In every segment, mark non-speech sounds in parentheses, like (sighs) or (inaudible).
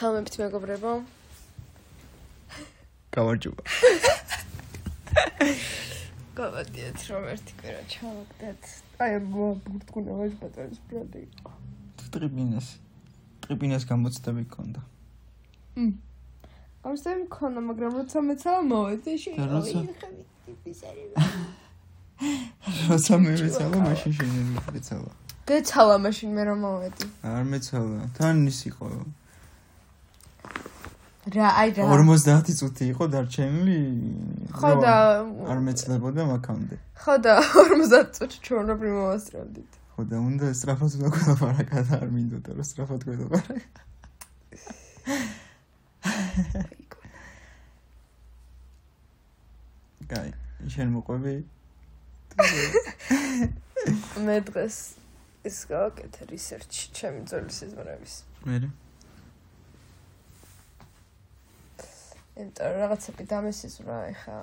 მოგესალმებით მეგობრებო. გავარჯობა. გავადიეთ რომ ერთი კვირა ჩავაგდეთ. აი ბურთკუნა ვაჟ პატარის ბრადი. ტრიბინეს. ტრიბინეს გამოცდები ქონდა. მ. გამოცდები ქონდა, მაგრამ როცა მეცალა მოვედი ტიპის არის. როცა მე მეცალა, მაშინ შენ მეცალა. გეცალა მაშინ მე რომ მოვედი. არ მეცალა. თან ის იყო. რა, აი რა. 50 წუთი იყო დარჩენილი. ხო და არ მეცდებოდა მაქამდე. ხო და 50 წუთი ჩვეულებრივ მოვასწრებდით. ხო და უნდა სწრაფად უნდა გველაპარაკა და არ მინდოდა რომ სწრაფად გველაპარაკა. კაი, შენ მოყვები? (laughs) მე დღეს ის გავაკეთე რისერჩი ჩემი ძველი სიზმრების. მე იმიტომ რომ რაღაცები დამესიზრა ეხა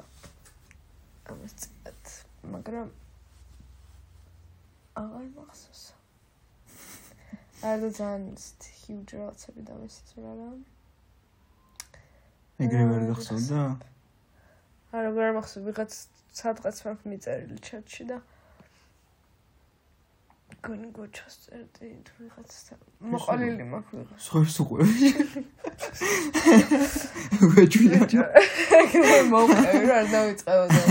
ამას წეთ, მაგრამ აღარ მახსოვს. არა ძალიან huge რაღაცები დამესიზრა რა. ეგრე ვერ გახსოვდა? არა ვერ მახსოვს ვიღაც სადღაც მაქვს მიწერილი ჩატში და გონი გოჩას წერდი თუ ვიღაცასთან მოყოლილი მაქვს ვიღაც. სხვებს უყურები. ვეჯვია. (laughs) მოვყევი რა დავიწყებოდა.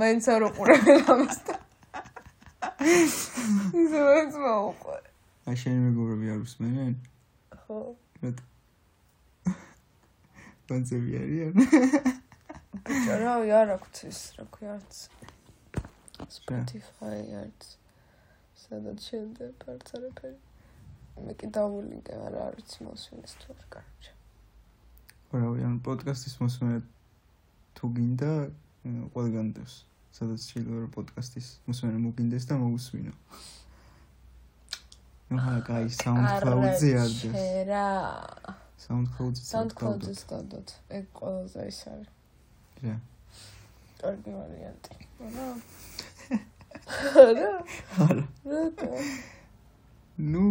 მაინც არ უყურები ამასთან. (laughs) ისე მაინც მოვყვე. აი შენ მეგობრები არ უსმენენ? ხო. რატო? პანცები (laughs) არიან? ბიჭო რა არ აქვს ის რა ქვია არც. Spotify არც. სადაც შეიძლება არც არაფერი. მე კი დავულინკე, არა არც მოსვენის თუ არ კარჩა. რავი, ან პოდკასტის მოსმენა თუ გინდა, ყველგან დევს. სადაც შეიძლება რომ პოდკასტის მოსმენა მოგინდეს და მოусვინო. ნუ რა კაი SoundCloud-ზე არ დევს. რა. SoundCloud-ზე SoundCloud-ზე დავდოთ. ეგ ყველაზე ის არის. რა. კარგი ვარიანტი. რა. რა. არა. რა. ნუ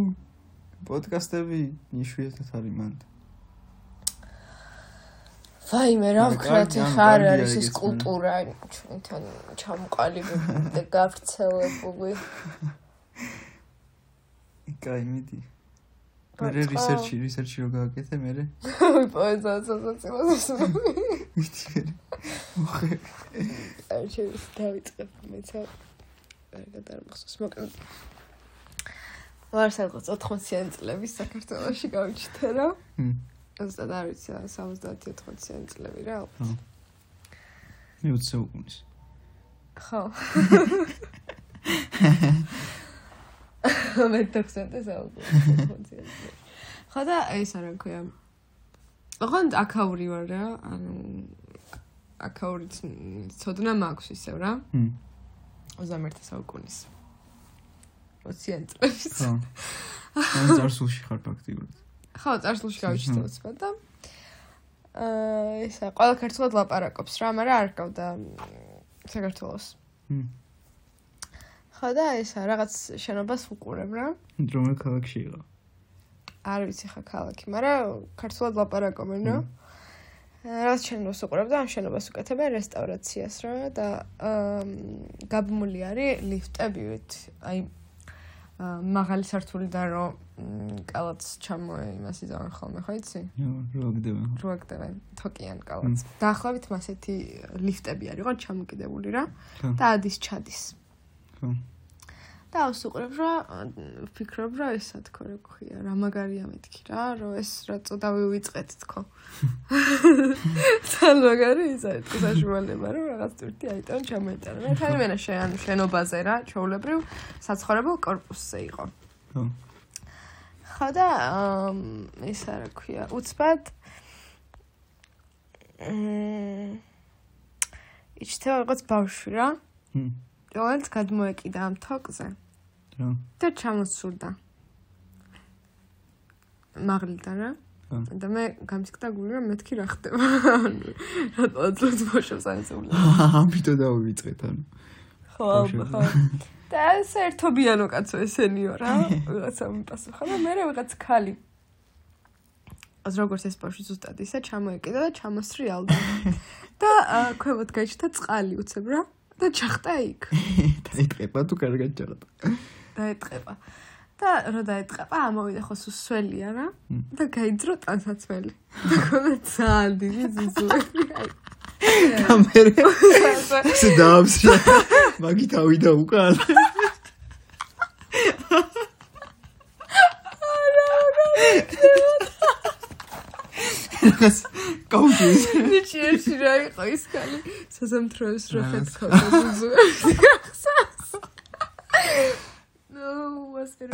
პოდკასტები იშვიათად არის მანდ. ვაიმე რა არა, ვქნათ ხა არ არის ეს კულტურა ჩვენთან ჩამოყალიბებული და გავრცელებული. კაი, მიდი. მე რისერჩი, რისერჩი რო გააკეთე მე. პოეზიას ასოცირებას. მიდი მე. მოხე. არ შეიძლება დავიწყებ მეცა. კარგად არ მახსოვს, მოკლედ. ვარ სადღაც 80-იან წლების საქართველოში გავიჩნდა რა. ჰმ. ზუსტად არ ვიცი, 70-80-იან წლები რა. ხო. (laughs) მე 20 საუკუნის. ხო. მე 16 საუკუნე. ხო და ეს არა ქვია. ოღონდ აკაური ვარ რა, ანუ აკაურიც ცოდნა მაქვს ისევ რა. ჰმ. 21 საუკუნის. 20-იან წლების. ხო. (laughs) ან წარსულში ხარ ფაქტიურად. ხო, წარსულში გავიჩნდა უცბად და აა ისა ყველა ქართულად ლაპარაკობს რა, მაგრამ არ გავდა საქართველოს. ხო და ისა რაღაც შენობას უყურებ რა. რომელ ქალაქში იყო? არ ვიცი ხა ქალაქი, მაგრამ ქართულად ლაპარაკობენ რა. რაღაც შენობას უყურებ და ამ შენობას უკეთებენ რესტავრაციას რა და აა გაბმული არის ლიფტებით. აი მაღალი სართულიდან რომ კალაც ჩამო იმას იზავენ ხოლმე, ხო იცი? რო გდებენ. რო აკეთებენ თოკიან კალაც. დაახლოებით მასეთი ლიფტები არის, ხო, ჩამოკიდებული რა და ადის ჩადის. ხო. და ავსუყრებ რა ვფიქრობ რა ესა თქო რა ქვია? რა მაგარია მეთქი რა რომ ეს რა წოდავი ვიწყეთ თქო? (laughs) ძალიან მაგარი ის არის თქო საშუალება რომ რაღაც ტვირთი აიტონ ჩამოიტანა მე თარიმე შენ შენობაზე რა ჩაულებრივ საცხოვრებელ корпуსზე იყო. ხო. ხო და ესა რა ქვია უცბად მ იჩნდება როგორც ბავშვი რა. ჰმ. რომელიც გადმოეკიდა ამ თოკზე. რა. და ჩამოსურდა. მაღლიდან რა. და მე გამსკდა გული რომ მეთქი რა ხდება. რატო აძლევს ბოშებს აეცულა. ამიტომ დავივიწყეთ ანუ. ხო, ხო. და საერთობიანო კაცო ესენიო რა. (laughs) ვიღაცა მიპასუხა და მე ვიღაც ქალი იყოს როგორც ეს ბავშვი ზუსტად ისე ჩამოეკიდა და ჩამოსრიალდა. (laughs) და ქვემოთ გაიჩნდა წყალი უცებ რა და ჩახტა იქ. (laughs) დაიწყება თუ კარგად ჩაღდა. დაეთყება. და რო დაეთყება, ამოვიდა ხო სუსველია რა მმ. და გაიძრო ტანსაცმელი. და ქონდა ძალიან დიდი ზიზუები. და მე ესე დაამსრა. მაგი თავიდა უკან. (laughs) რაღაც (laughs) კაუჩის ნიჭიერში რა იყო ის კალი საზამთროებს რო ხეთქავდა ზიზუები. (laughs) ნუ მასერა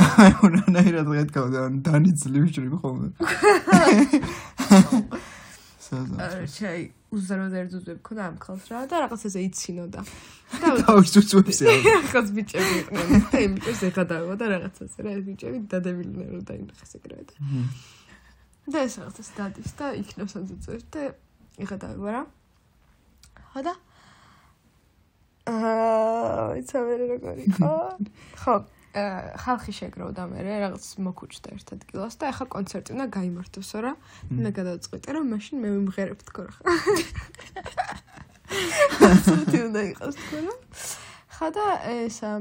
რანაირად ღეთქავდა დანიცლივ შრიმ ხოლმე. საზა. ჩაი უზაროზერ ზუზები ქონდა ამ ხალხს რა და რაღაც ესე იცინოდა. და (laughs) თავის უცვებს (laughs) რაღაც ბიჭები იყვნენ და იმ ბიჭებს ეხადაობა და რაღაცას რა ეს ბიჭები დადებილიდნენ რომ დაინახეს ეგრევე და და ეს რაღაცას დადის და იქნებს აზუწებს და ეხადაობა რა ხო და? აა იცავერე როგორ იყო? (laughs) ხო აა, ხალხი შეგროვდა მე რაღაც მოკუჩდა ერთ ადგილას და ეხა კონცერტი უნდა გამართოსო რა მე გადავწყვიტე რომ მაშინ მე მიმღერებ თქო რა ცოტი უნდა იყოს თქო რა. ხა და ეს აა,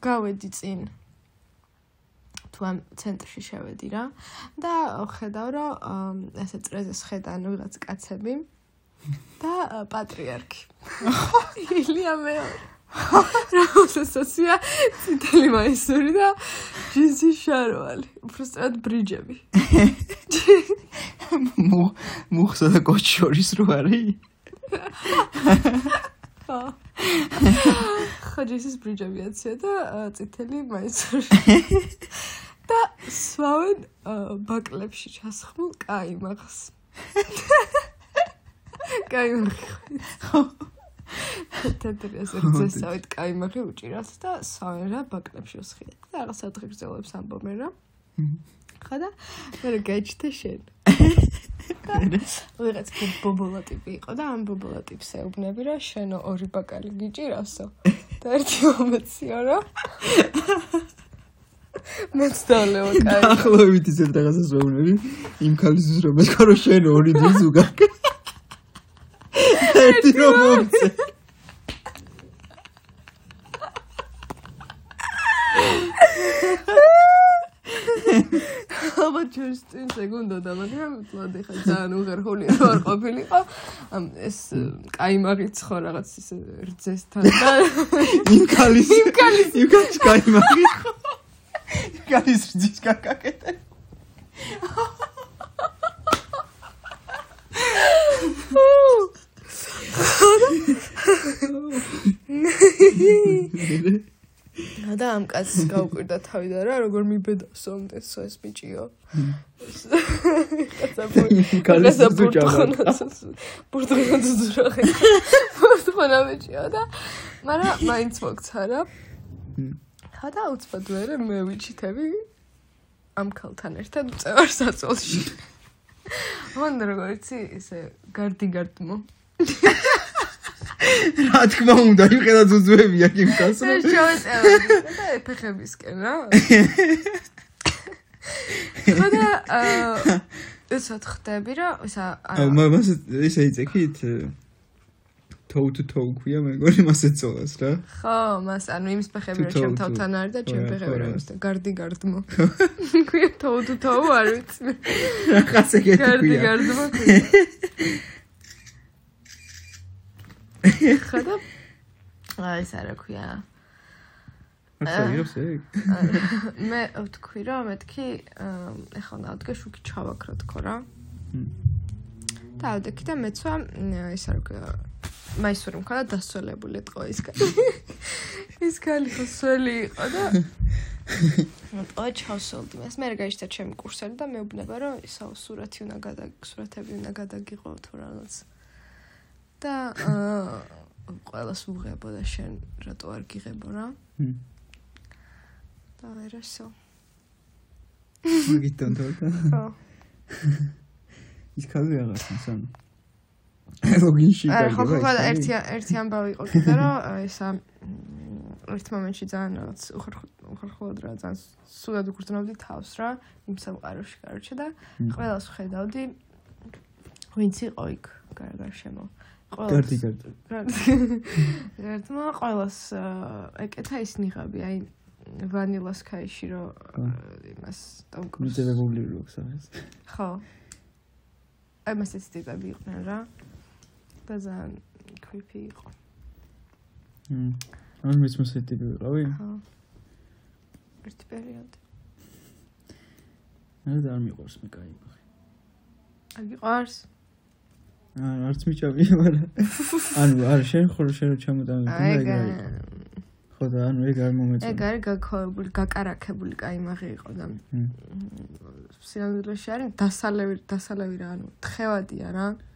გავედი წინ თუ ამ ცენტრში შევედი რა და ხედავ რომ ესე წრეზეს ხედან ვიღაც კაცები. და პატრიარქი. ილია მეორე როსესოსია ციტელი მაისური და ჯინსი შარვალი. უბრალოდ ბრიჯები. მუ მუხსა და კოჩი შორის რო არის? ხო ხო ჯინსის ბრიჯები აცია და აა, წითელი მაისური და სვავენ ბაკლებში ჩასხმულ კაიმაღს კაიმაღი ხო თეთრიას ერთზესავით კაიმაღი უჭირავს და სვავენ რა ბაკლებში უსხიეთ და რაღაც ადღეგრძელებს ამბობენ რა. ხა და მე გაიჩნდა შენ. ვიღაც ბო- ბობოლა ტიპი იყო და ამ ბობოლა ტიპს ეუბნები რომ შენო ორი ბაკალი გიჭირავსო და ერთი მომეციო რა მეც დავლევა კაი. დაახლოებით ისეთ რაღაცას ვეუბნები იმ ქალისთვის რომ მეთქვა რომ შენ ორი თვის უგაკ. (laughs) ერთი რომ მომწე. (laughs) ალბათ ჩვენს წინ ეგუნდოდა, მაგრამ წლად ეხა ძალიან უღერხული ვარ ყოფილიყო. ამ ეს каймაღიც ხო რაღაც ისე რძესთან და (laughs) იმ ქალის იმ ქალის იმ ქალის каймაღიც ხო ქალის რძის კაკაკეთე. და ამ კაცს გაუკვირდა თავი და რა როგორ მიბედავსო ამდენსო ეს ბიჭიო კაცა ძუჭა. ბურთღანაც ძურახე ბურთღანა ბიჭიო და მაგრამ მაინც მოგცა რა და უცბად ვერე მე ვიჩითები ამ ქალთან ერთად წევარ საწოლში მან როგორ იცი ესე გარდი გარდმო რა თქმა უნდა, იმხედა ძუძუები აქ იმ ქალს. ეს ჩავეწევდი და ეფეხებისკენ რა. ხოდა (laughs) აა ესაც ხდები რა, ისა მას ესე იწექით თოუ თუ თოუ ქვია მეგონი მას ეწოლას რა. ხო, მას ანუ იმის ფეხები რა ჩემ თავთან არის და ჩემ ხო, ფეხები ხო, რა რა. ის და გარდი გარდმო. (laughs) ქვია თოუ თუ თოუ არ ვიცი. რაღაც ეგეთი გარდი ქვია. გარდმო. (laughs) ქვია. ხოდა აი ეს არა ქვია. იღებს ეგ. (laughs) მე ვთქვი რომ მეთქი ეხლა უნდა ავდგე შუქი ჩავაქრო თქო რა. და ავდექი და მეცვა ის არ ქვია მაისური მქონდა დასველებული იყო ის კალი (laughs) ხო სველი იყო და (laughs) ატყო ჩავსოლდი მას. მე გაიშთა ჩემი კურსელი და მეუბნება რომ ისაო სურათი უნდა გადა სურათები უნდა გადაგიღო თუ რაღაც. და (laughs) აა ყველას უღებო და შენ რატო არ გიღებო რა? და ვერასო. მაგითონ თორდა. ხო. ის ქალი რაღაცა სამ. (laughs) ლოგინში არა, ხო, ხო, და ერთი ერთი ამბავი იყო კიდე რომ ესა ერთ მომენტში ძალიან რაღაც უხერხო ხალხულად რა ძალიან სულად უგრძნობდი თავს რა იმ სამყაროში კაროჩე და ყველას ხედავდი ვინც იყო იქ გარშემო კარდი კარდი ერთმა ყველას (laughs) ეკეთა ის ნიღაბი აი ვანილას ქაიში რო ხო. იმას ტომკრუზ მიწერებული როქს არის ხო. აი მას ეს ტიპები იყვნენ რა და ძალიან creepy იყო. მმ. ამის მოსე ტიპი ვიყავი? ხო. ერთი პერიოდი. მე და არ მიყვარს მე кай ბაღი. არ გიყვარს? არ არც მიჭამი, მაგრამ ანუ არ შენ ხოლმე შენ ჩამოტანე და ეგ არის. ხო და ანუ ეგ არ მომეწონა. ეგ არის გაქოვებული, გაკარაკებული кайმაღი იყო და სინამდვილეში არის დასალევი, დასალევი რა, ანუ თხევადია რა. აჰა.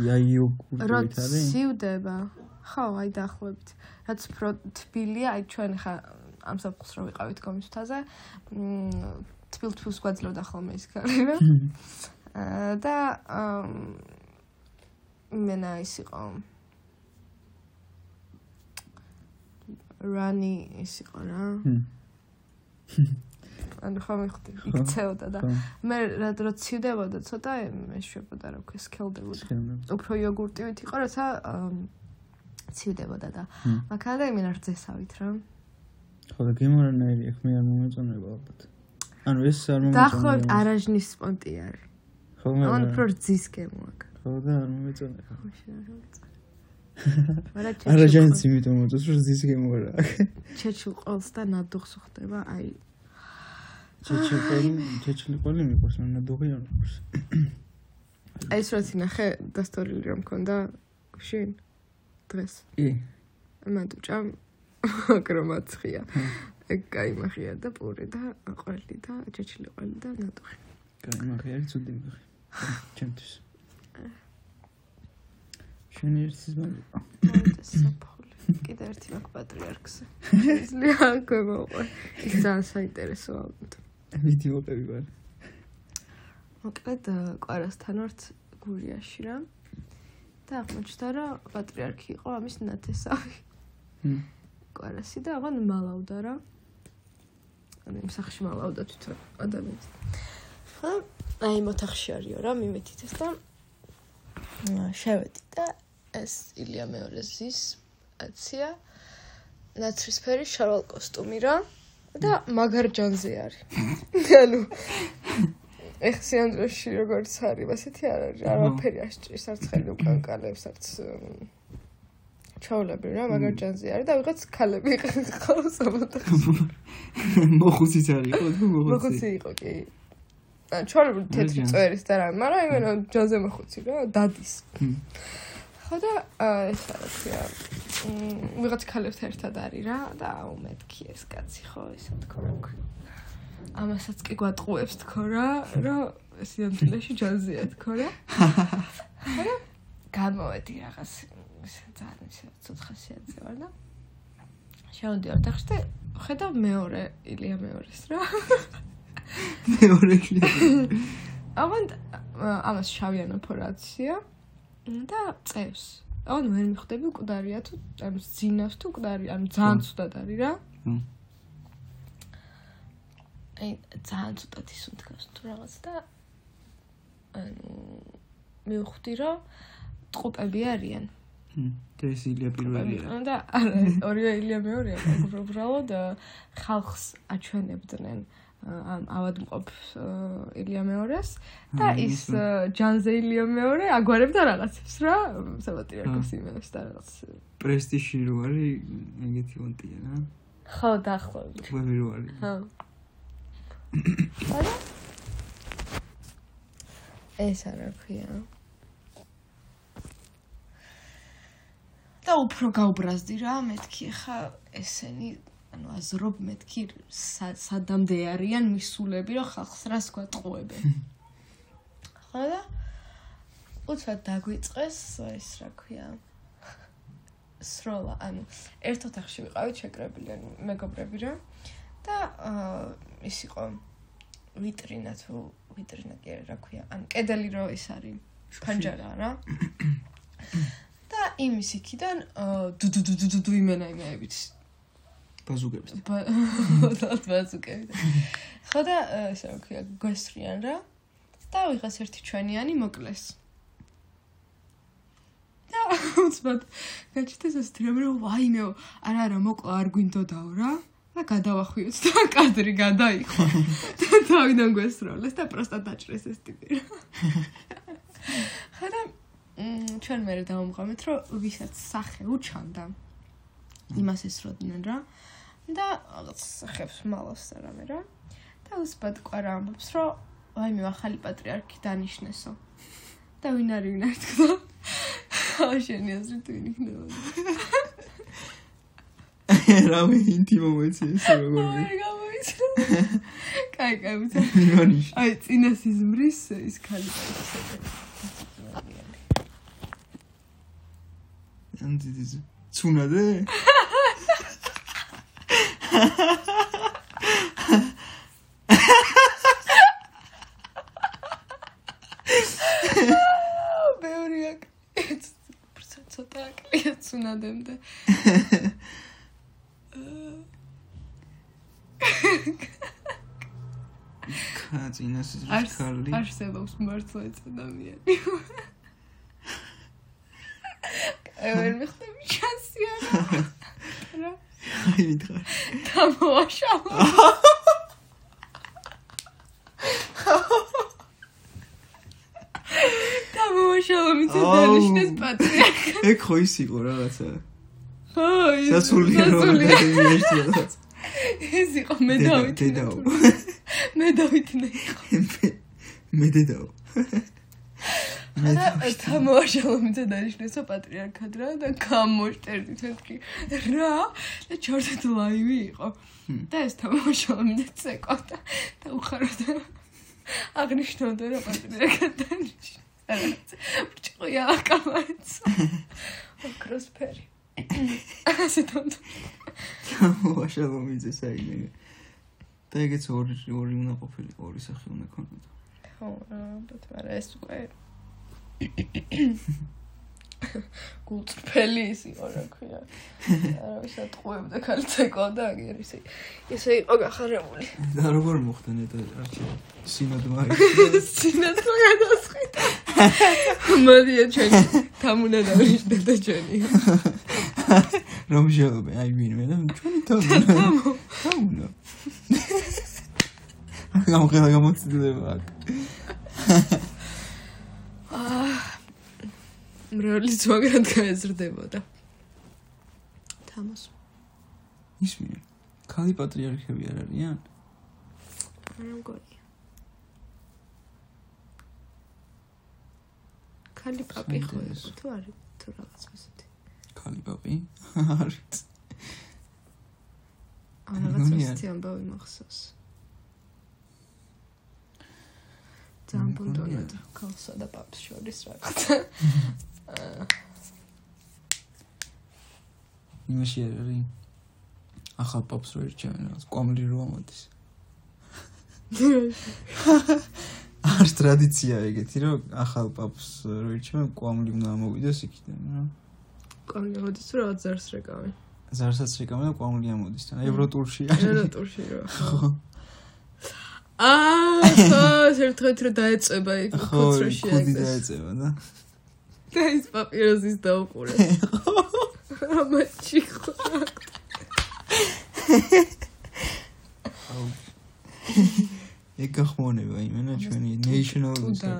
იოგურტით არის სივდება ხო აი დაახლოებით. რაც უფრო თბილია აი ჩვენ ხა ამ საფხს რო ვიყავით კომისთაზე თბილ თბილს გვაძლევდა ხოლმე ის ქალი რა (laughs) აა, და მენა ის იყო. რანი ის იყო რა მ. ანუ ხომ ხო. იქცეოდა და ხო მე რა დრო ცივდებოდა ცოტა მეშვებოდა რა ქვია სქელდებოდა. უფრო იოგურტივით იყო რაცა ამ, ცივდებოდა და მაგალითად იმენ არწესავით რა. ხო და გემორანაირი ახ მე არ მომეწონება ალბათ. ანუ ეს არ მომეწონა დაახლოებით არაჟნის სპონტი არის ხო ან მაგრამ უფრო რძის გემო აქვს ხო და არ მომეწონა მაგრამ არაჟანს იმიტომ მოწონს რომ ზის გემორა ჩეჩილ ყოლს და ნადუხს ხდება აი ჩეჩნიკოლი ჩეჩნიკოლი მიყვარს ნანადოღი არ მიყვარს. ეს რაც ნახე დასტორილი რომ მქონდა შენ დღეს. კი. მადუჭა აკრომაცხია კაი მახია და პური და ყველი და ჩეჩნი ყველი და ნატუხი კაი მახია არის ცუდი მახი (sighs) ჩემთვის. შენ ერთის მაგიყო (coughs) საფოლი კიდე ერთი მაგ პატრიარქზე (coughs) შეიძლება გვემოყვე ის ძალიან საინტერესოა. ამიტომ ვიდი მოყევი ვარ. მოკლედ კვარასთან ვართ გურიაში რა. და აღმოჩნდა რომ პატრიარქი იყო ამის ნათესავი. კვარასი და აღარ მალავდა რა. ანუ იმ სახში მალავდა თვითონ ადამიანს. ხო აი იმ ოთახში არისო რა მიმეთითეს და აა, შევედი და ეს ილია მეორეს ზის აცია ნაცრისფერი შარვალ კოსტუმი რა და მაგარ ჯანზე არის. (laughs) ანუ ეხ სიანდროში როგორც არის ასეთი არ არის არაფერი ასჭრის არც ხელი უკანკალებს არც ჩაოლები რა მაგარ ჯანზე არის და ვიღაც ქალები ხოლმე სამოთხე (laughs) მოხუციც არის ხო მოხუცი. მოხუცი იყო კი. ჩაოლები თეთრი წვერის და რა მაგრამ იმენა ჯანზე მოხუცი რა დადის. ხო და ეს რა ქვია მ, ვიღაც ქალებთან ერთად არის რა და აუ მეთქი ეს კაცი ხო ისე თქო რა ქვია ამასაც კი გვატყუებს თქო რა რომ სიამდილეში ჯანზეა თქო რა. (laughs) და გამოვედი რაღაც ისე ძალიან ისე ცოცხალსიაძე ვარ და შევდივარ და ხედავ მეორე ილია მეორეს რა. (laughs) მეორე კლიპი (laughs) ავან ამას შავიანო ფორაცია და წევს. ანუ ვერ მიხვდები მკვდარია თუ ანუ ძინავს თუ მკვდარი, ანუ ძალიან ცუდად არის რა. აი ძალიან ცუდად ისუნთქავს თუ რაღაც და ანუ მივხვდი რომ ტყუპები არიან. და ეს ილია პირველია და არა ორივე ილია მეორეა, უბრალოდ ხალხს აჩვენებდნენ ა, ამ ავადმყოფ ილია მეორეს და ის ჯანზე ილია მეორე აგვარებდა რაღაცებს რა საპატრიარქოს იმენებს და რაღაც. პრესტიჟი რო არის ეგეთი ვონტია რა. ხო დაახლოებით ვები რო არის. ხო (coughs) არა? ეს არა ქვია და უფრო გაუბრაზდი რა მეთქი ხა ესენი ანუ აზრობ მეთქი სა- სადამდე არიან მისულები რომ ხალხს რას გვატყუებენ? (laughs) ხო და უცბად დაგვიწყეს ეს რა ქვია? სროლა ანუ ერთ ოთახში ვიყავით შეკრებილი ანუ მეგობრები რა. და ის იყო ვიტრინა თუ ვიტრინა კი რა ქვია? ანუ კედელი რო ის არის ფანჯარა რა. (coughs) და იმის იქიდან დუ დუ დუ დუ იმენა იმეებით ბაზუკებით. ბოდალთ (laughs) ბაზუკებით. ხო და ესე რა ქვია, გვესრიან რა. და ვიღას ერთი ჩვენიანი მოკლეს. და (laughs) უცბად გაჩიტეს ეს დრემ რომ ვაიმეო, არა არა მოკლა არ გვინდოდაო რა. და გადავახვიოთ და (laughs) კადრი გადაიხო. და თავიდან გვესროლეს და პროსტა დაჭრეს ეს ტიპი. ხარა მ ჩვენ მე დავამღამეთ რომ ვისაც სახე უჩანდა იმას ესროდნენ რა და რაღაც სახებს მალავს რამე რა. და უსბად ყვარა ამბობს რომ აი მე ახალი პატრიარქი დანიშნესო. და ვინ არის ვინ არის თქო? აუ შენი აზრი თუ ვინ იქნებოდა (laughs) რამე ინტი მომენტი ეს როგორ აი გამოიცნო კაი კაი ვიცი მიონიშ აი წინას იზმრის ის ხალი პატრიარქი ანდი დის ცუნადე ბევრია ცოტა აკლია ცუნადემდე კაცინას ის არს ხალი არსებობს მართლა ადამიანი. (laughs) აი ვერ მიხდები ჩანსია რა? აი მითხარ დამოაშალა დამოაშალა მიწა დანიშნეს პატრიარქი ეგ ხო ის იყო რაღაცა. ხო ის სასულიერო. ინვესტიცია ეს იყო მე დავით მე დავით მე იყო მე დედაო და თამაშალა მიწა დანიშნესო პატრიარქად რა და გამოშტერდი თეთრი. რა? და ჩორდეთ ლაივი იყო. და ეს თამაშალა მიწა წეკოდა და უხაროდა აღნიშნავდა რა პატრიარქად დანიშნეს. ბრჭყვია კამარიც აკროსფერი ასე თონდ ვაშალო მიძე საიმე და ეგეც ორი ორი უნდა ყოფილიყო ორი სახე უნდა ქონოდა. ხო ალბათ მაგრამ ეს უკვე გულწრფელი ის იყო რა ქვია. არა ვისა ტყუებდა ქალცეკო და აგერ ისე. ისე იყო გახარებული. და როგორ მოხდა ნეტა არჩე სინოდმა სინათლა გადასხიდა მოდია ჩვენ თამუნა დავიშნე და ჩვენი. რომ შეობე აი ვინმე და ჩვენი თამუნა. თამუნა. გამხელა გამოცდილება აქ მრევლიც მაგრად გაეზრდებოდა თამოს ისმინე ქალი პატრიარქები არ არიან? არა მგონია ქალი პაპი ხო იყო თუ არის თუ რაღაც ასეთი? ქალი პაპი? (laughs) არის ან რაღაც ასეთი ამბავი მახსოვს. ძალიან ბუნდონად ქალსა და პაპს შორის რაღაცა (laughs) იმაში არ არის ახალ პაპს რო ერჩევენ რაღაც კვამლი რო ამოდის არის ტრადიცია ეგეთი რომ ახალ პაპს რო ერჩევენ კვამლი უნდა ამოვიდეს იქიდან რა კონი მოდის თუ რაღაც ზარს რეკავენ ზარსაც რეკავენ და კვამლი ამოდის თან ევროტურში არის ერატურში რა აა ხო ერთღეთ რომ დაეწება იქ ხო კოცროში კუდი აიგდეს დაეწევა და და ის პაპიროზის დაუყურე. (laughs) ამაჩი ხო. აუ. ეგ გახმოვანება იმენა ჩვენი national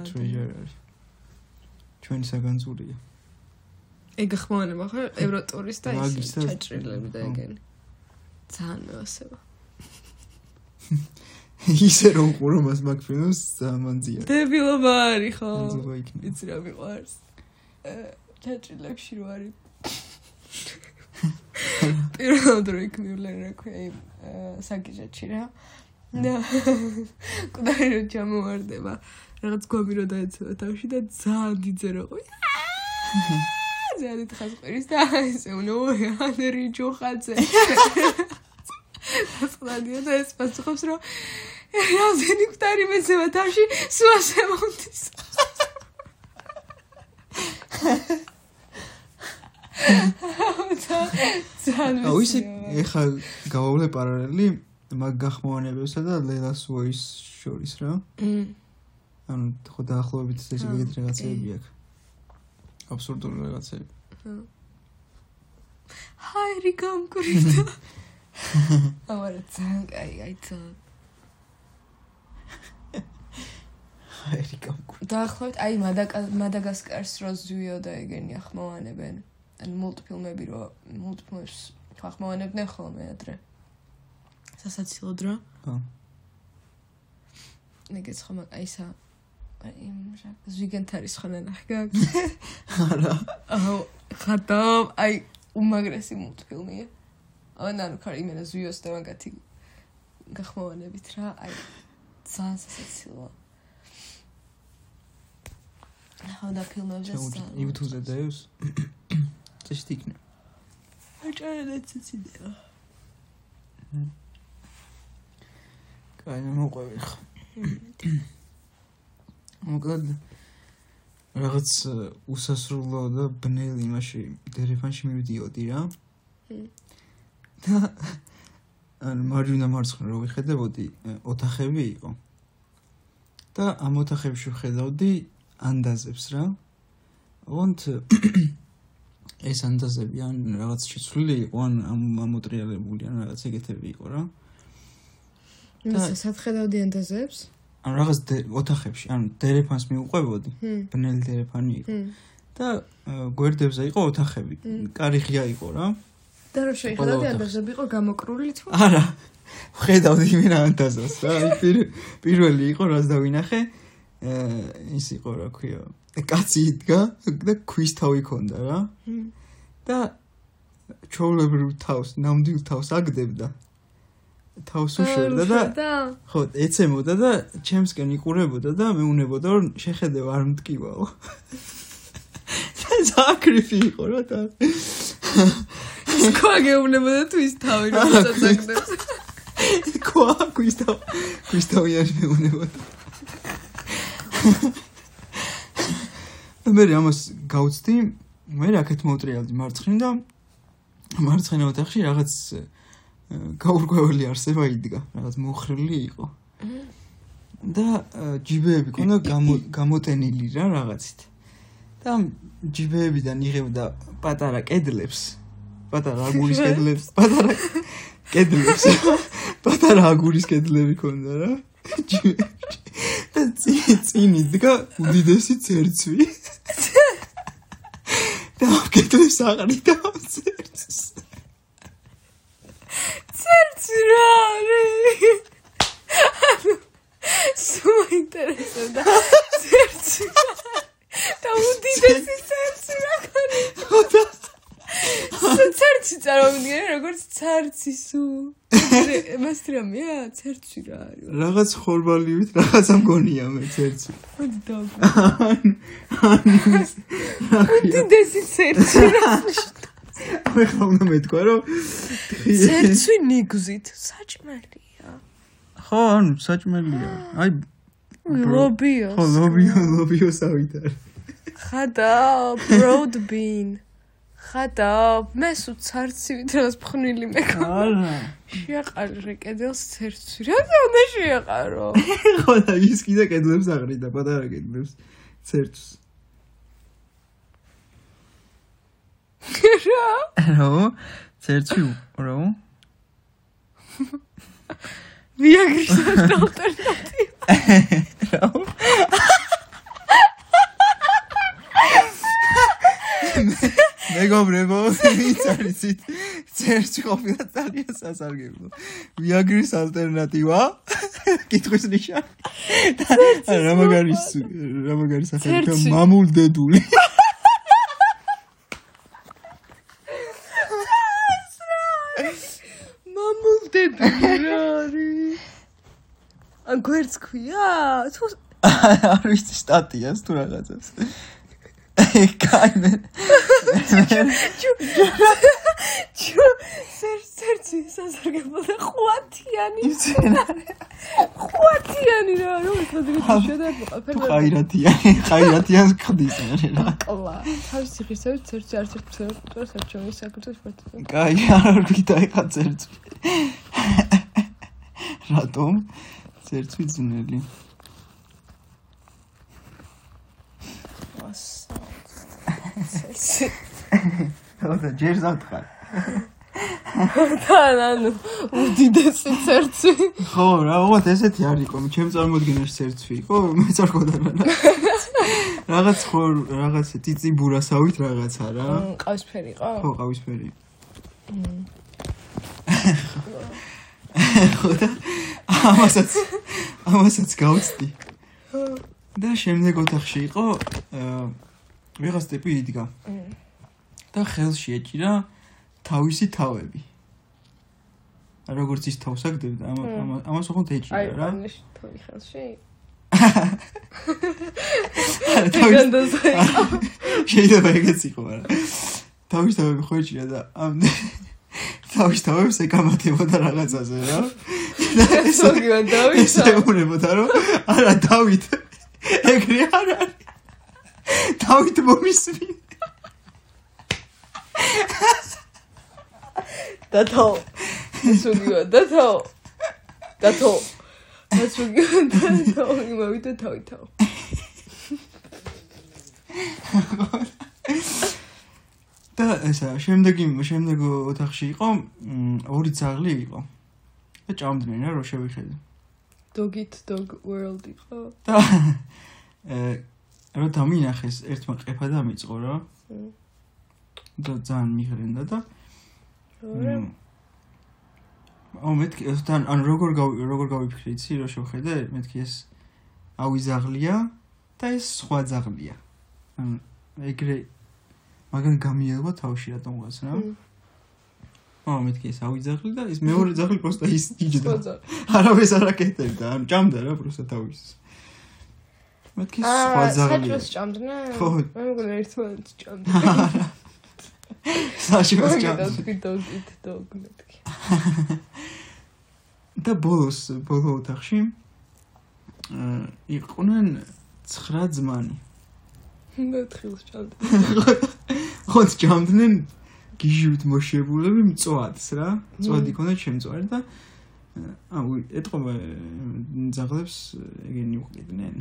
treasure არის ჩვენი საგანძურია. ეგ ხმოვანება ხო? ევროტურის და ის ჩაჭრილები და ეგენი. ძალიან მევასება (laughs) ისე რომ ყურო მას მაგ ფილმს ამანძია დებილობა არის ხო? იცი რა მიყვარს აა, ჩაჭრილებში რო არის. პირველად რო იქ მივლენ რა ქვია იმ აა, საგიჟეთში რა. და კუდარი რო ჩამოვარდება რაღაც გვამი რო დაეცევა თავში და ძალიან დიდზე რო ყო. ძალიან დიდ ხას ყვირის და ესე უნო ანერი ჯოხაძე ასყლადია და ეს პასუხობს რომ რაზენი კუდარი მეცევა თავში სუასე მომდის ძალიან აუ ისე ეხა გავავლე პარალელი მაგ გახმოვანებებსა და ლელას ვოის შორის რა. მმ. ანუ ხო დაახლოებით ესე აა, ეგეთი რაღაცები აქვს. აბსურდული რაღაცები ჰაერი გამკვირდა (laughs) ამარა ძალიან კაი აი ძალიან ჰაერი გამკვირდა დაახლოებით აი მადაგა- მადაგასკარს რო ზვიო და ეგენი ახმოვანებენ. ანუ მულტფილმები რო მულტფილმებს ახმოვანებდნენ ხოლმე ადრე. სასაცილოდ რა ხო. ეგეც ხომ აი სა აი იმ რა ზვიგენთარის ხო ნახე გაქვს არა. აუ ხატო აი უმაგრესი მულტფილმია. ან ანუ ხარ იმენა ზვიოს და მაგათი გახმოვანებით რა აი ძალიან სასაცილოა ხო და ფილმებზე შეუძლია YouTube-ზე დაევს. (coughs) წესით იქნება აჭარადაც ციციდეო კაი მოყვები ხო (coughs) მოკლედ რაღაც ე, უსასრულო და ბნელ იმაში დერეფანში მივდიოდი რა. და ან მარჯვენა მარცხნა რო ვიხედებოდი ოთახები იყო. და ამ ოთახებში ვხედავდი ანდაზებს რა. ოღონდ (coughs) ეს ანდაზები ან რაღაც შეცვლილი იყო ან ამ- ამოტრიალებული ან რაღაც ეგეთები იყო რა. იმას სათხედავდი ანდაზებს? ან რაღაც ოთახებში ან დერეფანს მიუყვებოდი. ბნელი დერეფანი იყო. და გვერდებზე იყო ოთახები. კარი ღია იყო რა. და რო შეიხედავდი ოთახს. ანდაზები იყო გამოკრული თუ არა. (laughs) ხედავდი მე ანდაზას რა. (laughs) პირველი იყო რაც დავინახე? ე, ის იყო რა ქვია. კაცი იდგა და ქვის თავი ჰქონდა რა. და ჩოვლებრივ თავს ნამდვილ თავს აგდებდა. თავს უშერდა და ხო ეცემოდა და ჩემსკენ იყურებოდა და მეუნებოდა რომ შეხედე არ მткиვაო ზაკრიფი (laughs) იყო რა და ქვა გეუბნებოდა თვის თავი (laughs) რომ წაგდებს ქვა ქვის თავი ქვის თავი არ მეუნებოდა. და (laughs) მე ამას გავწდი. მე რაკეთ მოუტრიალდი მარცხნივ და მარცხენა ოთახში რაღაც გაურკვეველი არსება იდგა. რაღაც მოხრილი იყო. და ჯიბეები ქონდა გამო- გამოტენილი რა რაღაცით. და ჯიბეებიდან იღებდა პატარა კედლებს. პატარა აგურის კედლებს. პატარა კედლებს. (laughs) პატარა აგურის კედლები ქონდა რა. (laughs) ჯიბეებში. და წინ იდგა უდიდესი ცერცვი და აყრიდა ამ ცერცს ცერცი რა არის სულ ინტერესებდა ცერცი არის? და უდიდესი ცერცი რა ქონია ცერცი წარმოგიდგენია როგორც ცარცი სულ მასტრამია ცერცი რა არის. რაღაც ხორბალივით რაღაცა მგონია მე ცერცი. მოდი დავ ან ან იმის რა ქვია უდიდესი ცერცი რა (laughs) მე ხა უნდა მეთქვა რომ ცერცი ნიგზით საჭმელია. ხო ანუ საჭმელია. აი ლობიო ხო ლობიო ლობიო სავითარ ხადა broad bean ხადა მე სულ ცარცივით რაღაც ფხნილი მეკა არა შეაყარე კედელს ცერცი რა უნდა შეაყარო. (laughs) ხო და ის კიდე კედლებს აღრიდა პატარა კედლებს. ცერცს რა? რა ცერცი რა ვიაგრის (laughs) ალტერნატივა. (laughs) რა მეგობრებო, ვინც არის იცით, ცერცი ყოფილა ძალიან სასარგებლო. ვიაგრის ალტერნატივა. კითხვის ნიშა. რა მაგარის რა მაგარის სახელი ცერცი. მამულ დედული. მამულდები რა არის ან გვერდს ქვია თუ (laughs) არ ვიცი სტატიას თუ რაღაცას. კაი მე. ჩუ სერ სერცი სასარგებლო და ხვათიანი მცენარე. კვათიანი რა რომ თადგა შედარ თუ ხაირათიანი ხაირათიანს ხდის რა ყლა თავის ციხისებით ცერცი არც ერთ ფერს არჩევი საქართველოს ფერტზე კაი არ ვიდა ეხა წერცვი რატომ? წერცვი ძნელი და (laughs) ჯერ ზავთხარ თან ანუ უდიდესი ცერცი ხო რა უბრალოდ ესეთი არ იყო ჩემ წარმოდგენაში წერცვი იყო მეც არ ყოფდა რა. რაღაც ხო რაღაც ციციბურასავით რაღაცა რა. ყავისფერი იყო. ხო ყავისფერი. ხო და (laughs) ამასაც ამასაც გავწდი. და შემდეგ ოთახში იყო აა, ვიღაც ტიპი იდგა. და ხელში ეჭირა თავისი თავები. როგორც ის თავს აგდებდა ამ ამ ამას აი ეჭირა რა. პანიშ თოი ხელში. (laughs) (laughs) (laughs) შეიძლება ეგეც იყო მაგრამ თავის თავები ხო ეჭირა და ამ თავის თავებს ეკამათებოდა რაღაცაზე რა. და ეს სოგივან დავისა ესე უნებოდა რომ არა დავით. ეგრე არ არის დავით მომისმი დათო. სოგივან დათო. დათო. სოგივან დათო. იმავით თავი თავ და ესა შემდეგი შემდეგ ოთახში იყო ორი ძაღლი იყო. და ჭამდნენ რა რო შევიხედე. Dogit dog world იყო. და (laughs) რო დამინახეს ერთმა ყეფა დამიწყო რა მმ. და ძალიან მიღრენდა და რა აუ მეთქი თან ან როგორ როგორ გავიფიქრე იცი რო შევხედე მეთქი ეს ავიზაღლია და ეს სხვა ძაღლია ან ეგრე მაგან გამიელვა თავში რატომღაც რა? მმ. აა მეთქი ეს ავიზაღლი და ეს მეორე ძაღლი პროსტა ის (laughs) იჯდა სპონსორ არავის არ აკეთებდა ან ჭამდა რა პროსტა თავის მეთქი სხვა აა ძაღლია. საჭოს ჭამდნენ. ხო. მე მგონი ერთმანეთს ჭამდნენ. საჭმელს მაგიტო ჭამდა თქვი dogit dog მეთქი და ბოლოს ბოლო ოთახში აა იყვნენ 9 ძმანი. მეთხილს ჭამდნენ. ხოთ ჭამდნენ გიჟივით მოშებულები მწვადს რა. მწვადი ქონდა შემწვარი და აუ ეთყობა ძაღლებს ეგენი უყიდნენ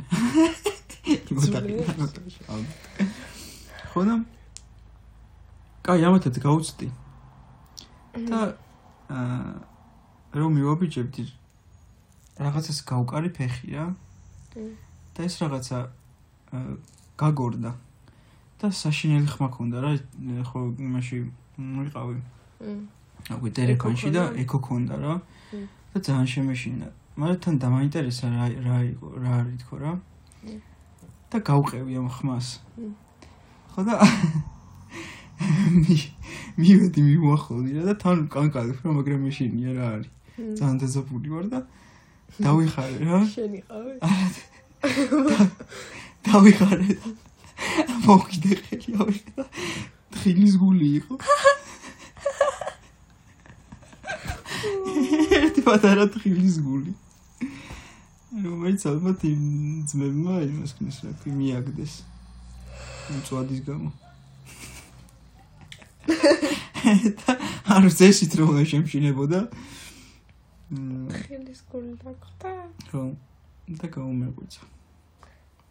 ხონა კაი ამათაც გაუწდი. და აა რომ მივაბიჯებდი რაღაცას გავკარი ფეხი რა და ეს რაღაცა აა, გაგორდა. და საშინელი ხმა ქონდა რა ხო იმაში მიყავი. მმ. აღვი ტელეფონში და ეკო ქონდა რა. მმ. და ძალიან შემეშინა. მაგრამ თან დამაინტერესა რა რა იყო რა არის თქო რა. და გავყევი ამ ხმას ხო და (laughs) მი- მივედი მივუახლოვდი რა და თან კანკალებ რა მაგრამ მეშინია რა არის. ძალიან დაზაფული ვარ და დავიხარე რა. შენი ყავი. (laughs) დავიხარე. და (laughs) მოვიდე ხელი ავიღე და თხილის გული იყო ერთი პატარა თხილის გული. რომელიც ალბათ იმ ძმებმა იმას ქნის რა ქვია მიაგდეს. მწვადის გამო. და არ ზესით რომ მ, ხელის გული დაგხვდა. ხო და გაუმეღვიცა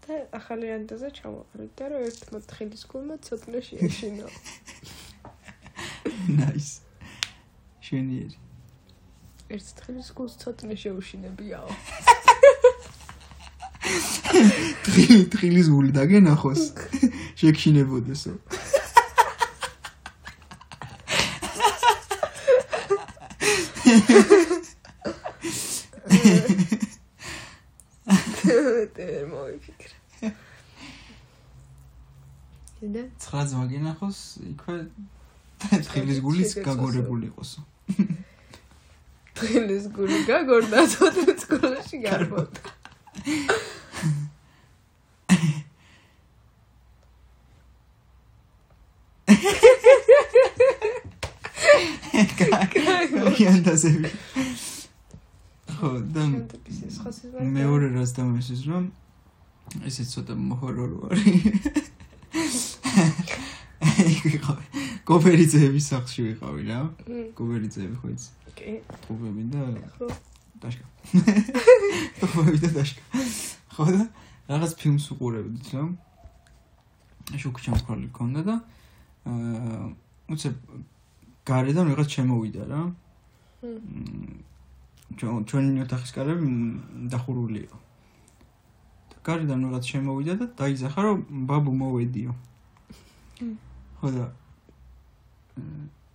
და ახალი ანდაზე ჩამოყრით და რომ ერთმა თხილის გულმა ცოტნეში ეშინა ნაის (laughs) შენიერი ერთ თხილის გულს ცოტნე შეუშინებიაო. თხილი თხილის გული დაგენახოს. შეგშინებოდესო. დე მოიფიქრე. და 9 ძმა გენახოს იქვე თხილის გულის შეგეცვალა. გაგორებული იყოსო თხილის გული გაგორდა ცოტნე სკოლაში გარბოდა კაი ანდაზები ხო და მეორე რაც დამესის რომ ესეც ცოტა ჰორორი არის (laughs) კოპერიძეების სახში ვიყავი რა. მმ, კოპერიძეები ხო იცი კი. ტუბები და ხო. დაშკა. ტუბები და დაშკა. ხო და რაღაც ფილმს უყურებდით რა შუქჩამქრალი ქონდა და აა უცებ გარედან რაღაც შემოვიდა რა. ჩვენ ჩვენი ოთახის კარები დახურული იყო და გარედან რაღაც შემოვიდა და დაიძახა რომ ბაბუ მოვედიო. ხო და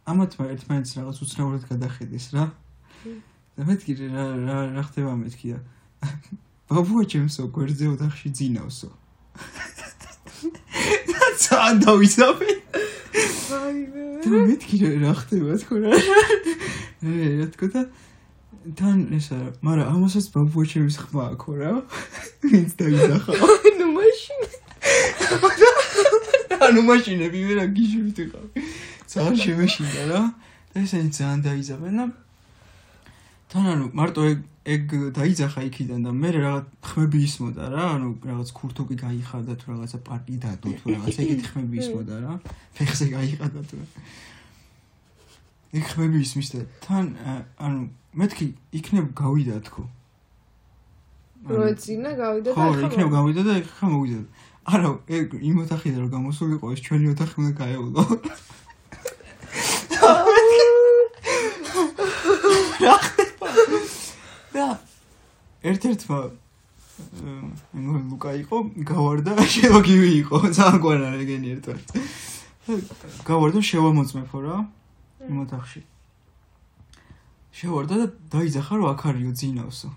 მ, ამათ ერთმანეთს რაღაც უცნაურად გადახედეს რა. და მეთქი რა რა რა ხდება მეთქი და (laughs) ბაბუა ჩემსო გვერდზე ოთახში ძინავსო. ძალიან დავიზავე ვაიმე და მეთქი რა ხდება თქო რა. (laughs) რა რა თქო და თან ესა მაგრამ ამასაც ბაბუა ჩემის ხმა აქვს რა. ვინც დაიძახა ნუ მაშინ ანუ მაშინები ვერა გიჟვით ვიყავი ძალიან შემეშინდა რა. და ესენი ძალიან დაიძაბენ და თან ანუ მარტო ეგ ეგ დაიძახა იქიდან და მე რაღაც ხმები ისმოდა რა. ანუ რაღაც ქურთუკი გაიხადა თუ რაღაცა პარტი დადო თუ რაღაც. ეგეთი ხმები ისმოდა რა. ფეხზე გაიხადა თუ ეგ ხმები ისმის და თან ანუ მეთქი იქნებ გავიდა თქო. როცინა გავიდა და ხო, იქნებ გავიდა და ეხა მოვიდა. არა, ეგ იმ ოთახიდან რომ გამოსულიყო, ეს ჩვენი ოთახი უნდა გაეულო. და ერთ-ერთმა მ ლუკა იყო, გავარდა, შევაგივი იყო, ძალიან გვანა რეგენი ერთ-ერთ. გავარდა შევამოწმეფო რა იმ ოთახში. შევარდა და დაიძახა რომ აქ არისო ძინავსო.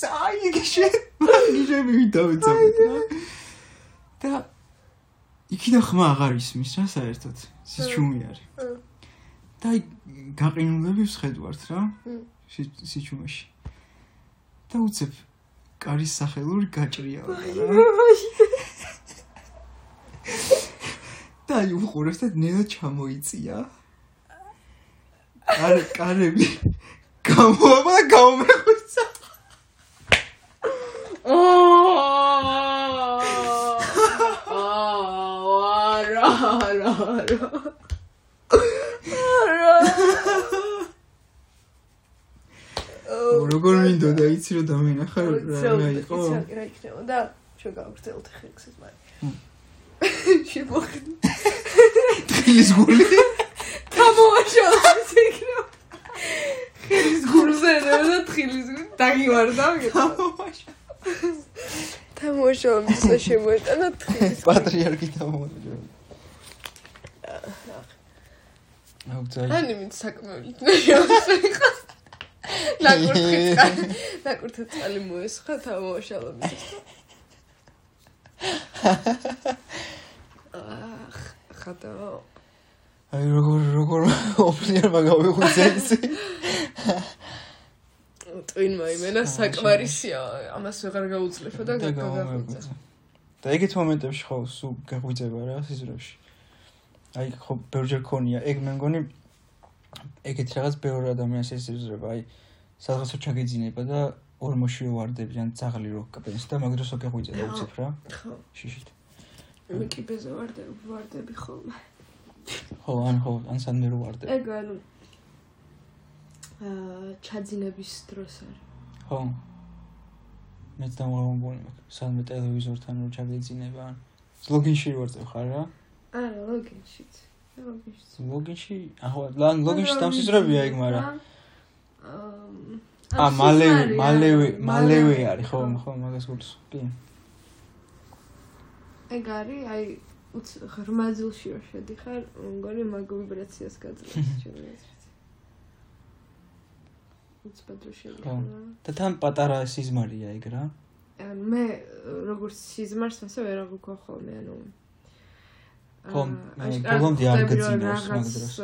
წაი გიშე, გიშები ვიდავეცავით რა. და იქიდან ხმა აღარ ისმის რა საერთოდ. სიჩუმი არის. და აი გაყინულები ვსხედვართ რა. სიჩუმეში. და უცებ კარის სახელური გაჭრია რა. და აი უყურებს და ნენა ჩამოიწია. კარ კარები გამოვა და გამომეხვიცა. არა არა არა არა როგორ მინდოდა იცი რომ დამენახა რა რა იყო? რა იქნება. და ჩვენ გავგრძელოთ ხექსის მ. მაგრამ შემოხდი ხილის გული. თამოაშალოს იქნება. ხილის გულზე რა და თხილის გული? დაგივარდა თამოაშალოს შემოეტანა თხილის პატრიარქი დამოუკიდე. აუ ძაი. ანი მით საკმეულით ნაშაოსიყო ნაკურთხი ნაკურთხი წყალი მოესხა თამოაშალოს ახ (laughs) ხატო აი როგორ როგორ ოპლიერმა გავიხუძე ისი. ტვინმა იმენა საკმარისია ამას ვეღარ გაუძლეფო და გამომეგვიძა. და ეგეთ მომენტებში ხო სულ გაღვიძება რა სიზრებში. აი ხო ბევრჯერ ქონია ეგ მე მგონი ეგეთ რაღაც ბევრ ადამიანს ესიზრება აი სადღაცო ჩაგეძინება და ორმოშიო ვარდები ან ძაღლი რო კაპენს და მაგროსო გაღვიძება უცებ რა ხო შიშით. მე კი ბეზე ვარდები ვარდები ხოლმე ხო ან ხო ან სანმე რო ვარდები. ეგ ანუ აა ჩაძინების დროს არის ხო. მეც დამოვამბონი მაქვს სანმე ტელევიზორთან რო ჩაგეძინება ან ლოგინში რო ვარდებ ხარ რა? არა ლოგინშიც ლოგინში ლან ლოგინში დამსიზრებია ეგ მაგრამ აა ა მალევე მალევე მალევე არის ხო ხო მაგას გულს კი ეგ არის აი უც ღრმა ძილში რო შედიხარ მგონი მაგ ვიბრაციას გაძლევს აზრით უც შედიხარ და თან პატარა სიზმარია ეგ რა მე როგორც სიზმარს ასე ვერ აღვიქვა ხოლმე ანუ ხო, აა, მე აშკარად ბოლომდე არ გძინავს მაგ დროს.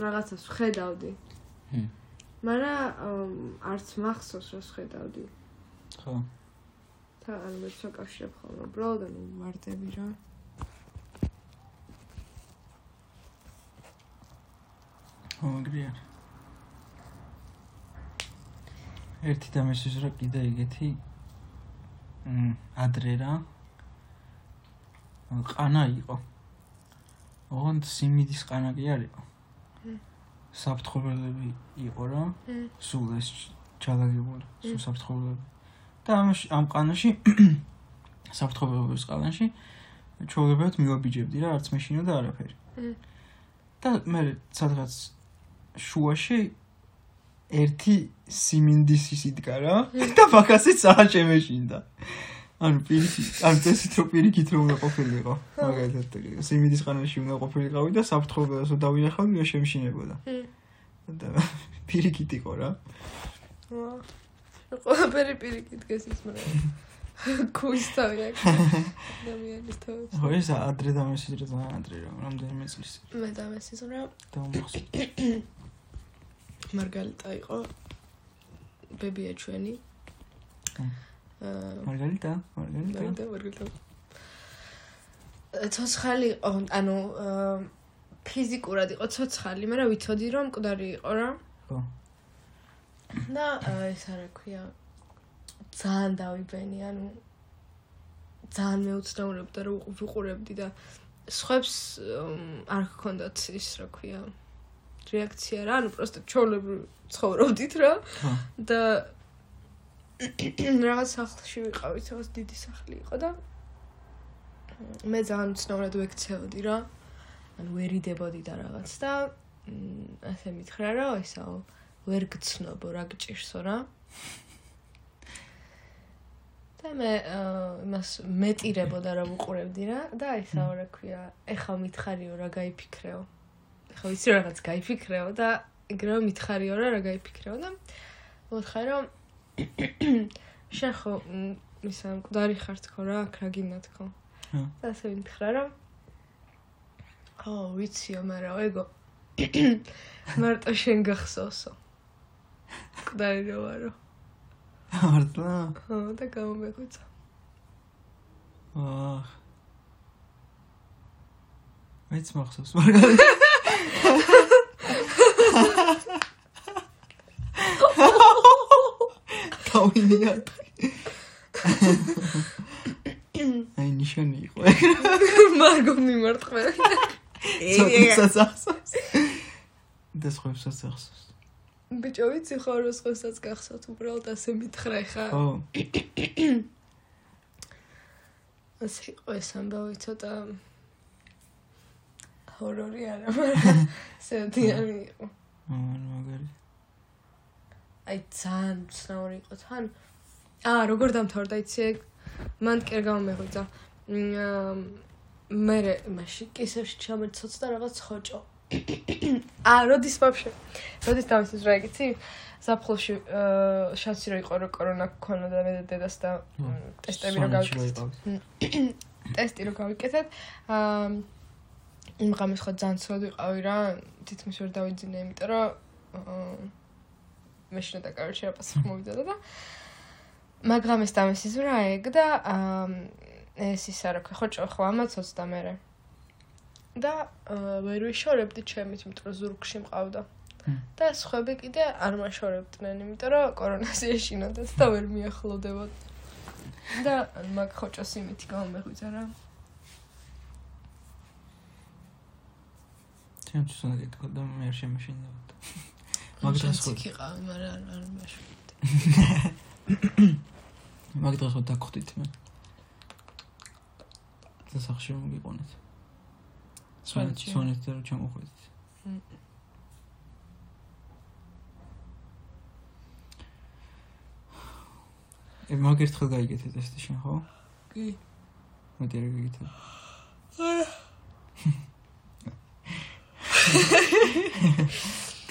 რაღაცას ხედავდი ჰმ. მაგრამ არც მახსოვს რომ ხედავდი ხო. თა ანუ მე შეკავშირებ ხოლმე. უბრალოდ ანუ ვარდები რა. ხო აგრია ერთი და მესის რა კიდე ეგეთი მ ადრე რა. ყანა იყო ოღონდ სიმიდის ყანა კი არ იყო მმ. საფრთხობელები იყო რა მმ. სულ ეს ჩალაგებული სულ მმ. საფრთხობელები და ამ ამ ყანაში (coughs) საფრთხობელების ყანაში ჩოლებად მივაბიჯებდი რა არც მეშინა და არაფერი მმ. და მე სადღაც შუაში ერთი სიმინდის ის იდგა რა და მაგასიც აღჭემეშინდა ანუ პირიქით ანუ წესით რომ პირიქით რომ უნდა ყოფილიყო. მაგალითად სიმინდის ყანაში უნდა ყოფილიყავი და საფრთხობელს რომ დავინახავდი რა შემშინებოდა და (laughs) პირიქით იყო რა. ყველაფერი პირიქით დგეს ის ქუის თავი აქვს. (laughs) ადამიანის თავი. ხო ეს ადრე და მესიდრე ძალიან ადრე რა რამდენიმე წლის მე და მესის რა. და უმახსოვს (coughs) მარგალიტა იყო. ბებია ჩვენი. აა მარგალიტა მარგალიტა მარგალიტა ცოცხალი იყო, ანუ ფიზიკურად იყო ცოცხალი, მაგრამ ვიცოდი რომ მკვდარი იყო რა. ხო. (coughs) და ეს არა ქვია ძალიან დავიბენი, ანუ ძალიან მეუცნაურებდა რომ ვიყურებდი და სხვებს არ გქონდათ ის რა ქვია რეაქცია რა, ანუ პროსტო ჩოვლებრივ ცხოვრობდით რა. და რაღაც სახლში ვიყავით, რაღაც დიდი სახლი იყო და მე ძალიან უცნაურად ვექცეოდი რა. ანუ ვერიდებოდი და რაღაც და ასე მითხრა რა, ესაო ვერ გცნობო რა გჭირსო რა. და მე იმას მეტირებოდა რა ვუყურებდი რა და ესაო რა ქვია, ეხა მითხარიო რა გაიფიქრეო. ეხა ვიცი რაღაც გაიფიქრეო და ეგრევე მითხარიო რა რა გაიფიქრეო და მოთხარ რომ შენ ხო მ, ისა მკვდარი ხარ თქო რა, აქ რა გინდა თქო. და ასე მითხრა რომ ხო, ვიციო, მაგრამ ეგო მარტო შენ გახსოვსო. მკვდარი რო ვარო. მართლა ხო, და გამომეგვიცა. აх მეც მახსოვს მარგალიტა გავინიათ აი ნიშანი იყო მარგო მიმარტყმე. ცოტასაც ახსოვს და სხვებსაც ახსოვს ბიჭო, ვიცი ხო რომ სხვასაც გახსოვთ, უბრალოდ ასე მითხრა ხა. ხო ასე იყო ეს ამბავი ცოტა ჰორორი არა, მაგრამ (laughs) სევდიანი იყო. ან მაგარი აი ძალიან ცნაური იყო თან. აა, როგორ დამთავრდა იცი ეგ? მან კი არ გამომეღვიძა. მე მაშინ კისერში ჩამერცოც და რაღაც ხოჭო. (coughs) აა, როდის ვაფშე? როდის დავისწრე რა იგიცი? ზაფხულში აა შანსი რო იყო რომ კორონა გქონოდა მე და დედას და ტესტები რო გავიკეთეთ. (coughs) ტესტი რო გავიკეთეთ. აა იმ ღამეს ხო ძალიან ცუდ ვიყავი რა, თითქმის ვერ დავიძინე, იმიტომ რომ აა მეშინო და კაროჩე აპასხ მოვიდოდა და მაგრამეს დამესიზრა ეგ და ეს ის არა ხო ხო ხო ამაცოც და მე და ვერ ვიშორებდი ჩემით, იმიტომ რომ ზურგში მყავდა. და სხვები კიდე არ მაშორებდნენ, იმიტომ რომ კორონაზე ეშინოდათ და ვერ მიახლოვდებოდ. და მაგ ხოჭოს იმითი გამომეღვიძა რა. ჩემთვის უნდა გითხრა და მე არ შემეშინდებოდა მაგ დღეს ხო კი ყავი, მაგრამ არ არ მაშორებდი. (coughs) მაგ დღეს ხო დაგხვდით მე და სახში სვანეთ სვანეთში? სვანეთ და რომ ჩამოხვედით ე მაგ ერთხელ გაიგეთე ტესტი შენ ხო? კი. მეტი არ გიგეთე.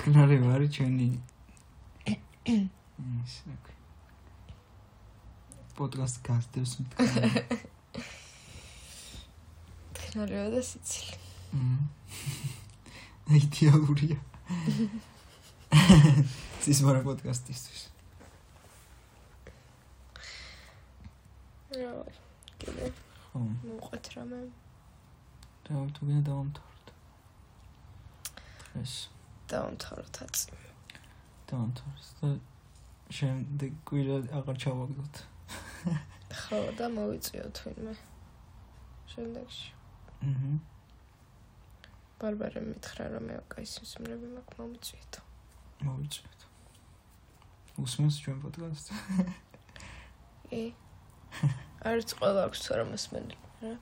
წყნარი ვარი ჩვენი? (coughs) ის აქ პოდკასტ გასდევს მткаი წყნარია და სიცილი. მმ. (laughs) იდეალურია. (laughs) ცისმარა პოდკასტისთვის. რა კიდე ხო. მოყვეთ რამე. და თუ გინდა დავამთავროთ ეს დავამთავროთ აწ. დავამთავროთ და შემდეგ კვირა აღარ ჩავაგდოთ. ხო და მოვიწიო თვინმე. შემდეგში აჰა. ბარბარე მითხრა რომ მე კაი სიმსმრები მაქვს მომიწვიეთ. მოვიწვიეთ. უსმენს ჩვენ პოდკასტს. კი. არც ყველა აქვს თუ არა მოსმენელი, რა.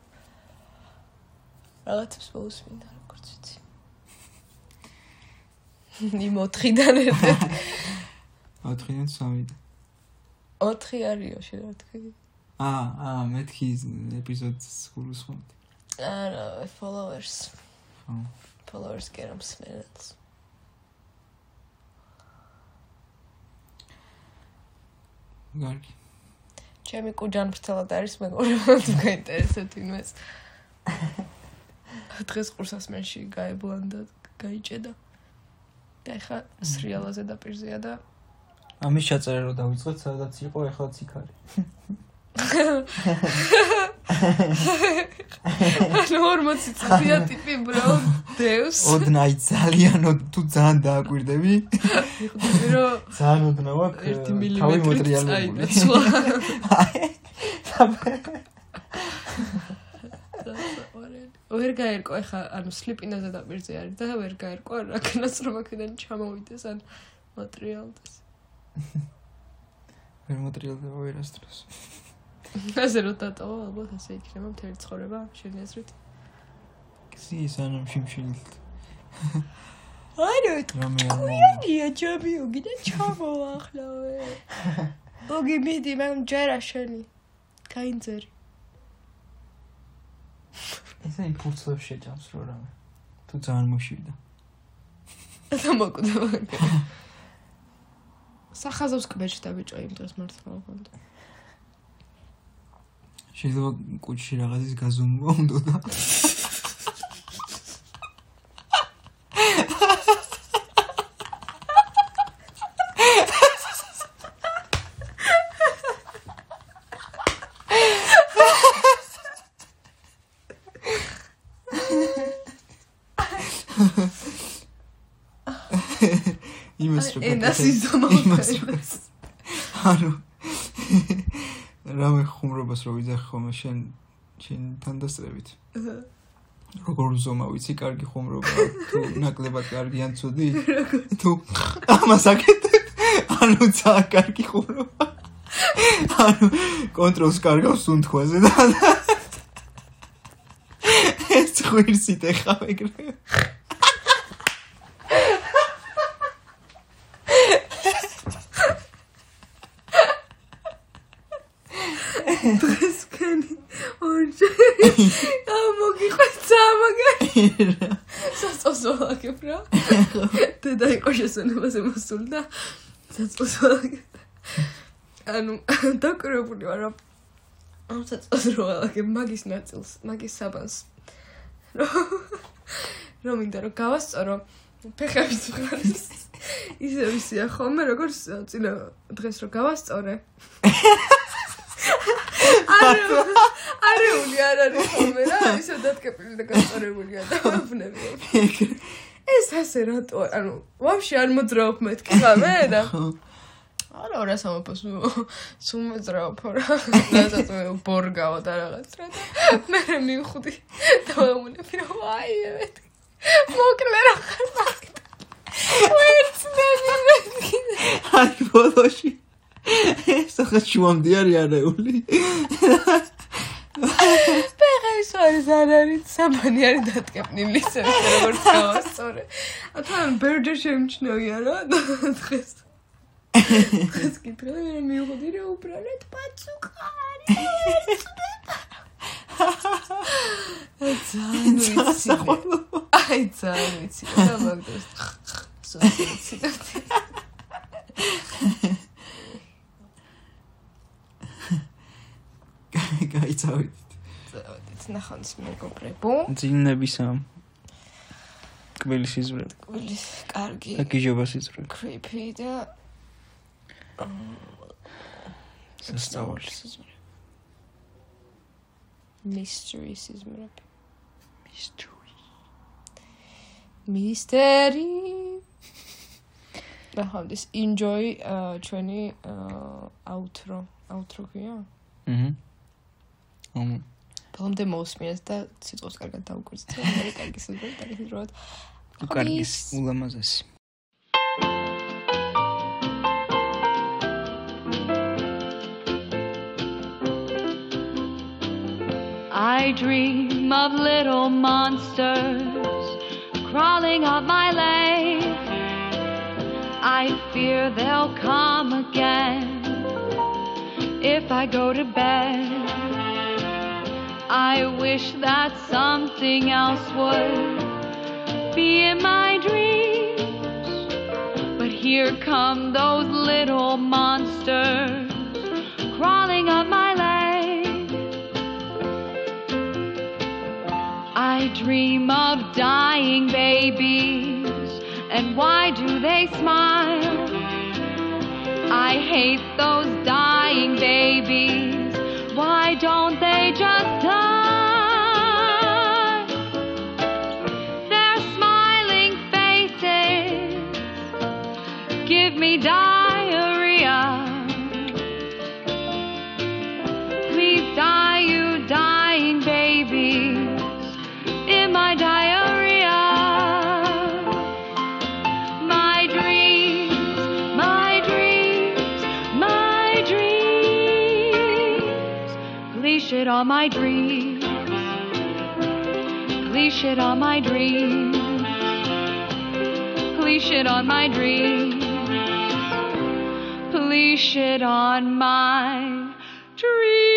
რაღაცებს მოусმინდა როგორც ვიცი. იმ 4-დან ერთ-ერთი (laughs) 4-დან 3-დან. 4 არისო შეიძლება თქვი. აა, აა, მეთქი ეპიზოდს გულისხმობ. არა, followers. ხო. followers გერამ სმენელს. გარგი. ჩემი კუჯან ფრთელად არის მეგობრებო თუ გაინტერესებთ ვინმეს. (laughs) დღეს ყურსასმენში გაებლანდა, გაიჭედა. და ეხა სრიალაზე დაპირზეა და ამის ჩაწერა რომ დავიწყოთ, სადაც იყო, ეხლაც იქ არის. ანუ 40 წუთია ტიპი bro დევს. ოდნაი ძალიან თუ ძალიან დააკვირდები. რომ ძალიან ოდნა ვაკ. 1 მილიმეტრი ვერ გაერკო ეხა ანუ სლიპინაზე დაპირზე არის და ვერ გაერკო რაკნას რომ აქედან ჩამოვიდეს ან მატრიალდეს. ვერ მატრიალდება ვერასდროს. ასე რომ დატოვა ალბათ ასე იქნება მთელი ცხოვრება შენი აზრით. ქსი სანამ შიმშილით. არო რამე არ თქვენია ჯობი უგი და ჩამოახლავე. ოგი მიდი მე ჯერა შენი. კაინძერი ესე იმ ფურცლებს შეჭამს რო რამე. თუ ძალიან მოშივდა. და მოკვდება (laughs) სახაზავს კბეჭდა ბიჭო იმ დროს მართლა ვქონდა შეიძლება კუჩში რაღაცის გაზომვა უნდა. და (laughs) იმას. იზომა ანუ რამე ხუმრობას რო ვიძახი ხოლმე შენ შენ თანდასწრებით. როგორ ზომა ვიცი კარგი ხუმრობა თუ ნაკლებად კარგი ან ცუდი თუ ამას აკეთებ ანუ ძალიან კარგი ხუმრობა. ანუ კონტროლს კარგავს უნთქვაზე და ეს ხვირსით ეხავ ეგრე დღეს ქენი ორჯერ ამოგიყვეცა მაგარი სასწოს ვალაგებ რა დედა იყო შესაძლებელზე მოსული და სასწოს ვალაგებ ანუ დაკრებული ვარ რომ ამ სასწოს რო ვალაგებ მაგის ნაწილს მაგის საბანს. რომ მინდა რომ გავასწორო ფეხების მხარეს ისე ვისია ხოლმე როგორც წინა დღეს რო გავასწორე არეული არ არის ხოლმე რა ისე დატკეპილი და გასწორებულია და ვაფნები ეს ასე რატო ანუ ვაფშე არ მოძრაობ მეთქი ხამე და არა რა სამოფოს სულ მოძრაობ რა. რასაც მე ბორგავა და რაღაც რა და მე მივხვდი და მომუნები რომ აი მეთქი. მოკლე რა ხარ (laughs) ვერც მე მეთქი აი ბოლოში სახა შუამდე არის არეული. ფეხის არის არ არის სამანი არის დატკეპნილი ისე როგორც გავასწორე ათან ბერჯერ შემჩნევია რა დღეს დღეს კითხე მე მივხვდი რომ უბრალოდ პაცუკარი ძალიან ვიცი. აი ძალიან ვიცი. და მაგდროს სოციალიზაცია (laughs) გაიცავით. წავედით ნახონის მეგობრებო. ძინებისა. კბილის იზრებ. კბილის კარგი. და გიჟობას იზრებ. creepy და სასწაულის. mystery იზრებ. mystery. მისტერი. ნახავთ ის enjoy აა, ჩვენი outro outro ქვია აჰა. ომ ბოლომდე მოსმიეს და სიტყვას კარგად დაუკვირდეთ მე კარგი სიტყვა კარგი სიტყვა კარგის ულამაზესი. I dream of little monsters crawling up my leg. I fear they'll come again if I go to bed. I wish that something else would be in my dreams. But here come those little monsters crawling up my leg. I dream of dying babies, and why do they smile? I hate those dying babies. Why don't they just die? Their smiling faces give me diarrhea. On my dreams. Please shit on my dreams. Please shit on my dreams. Please shit on my dreams.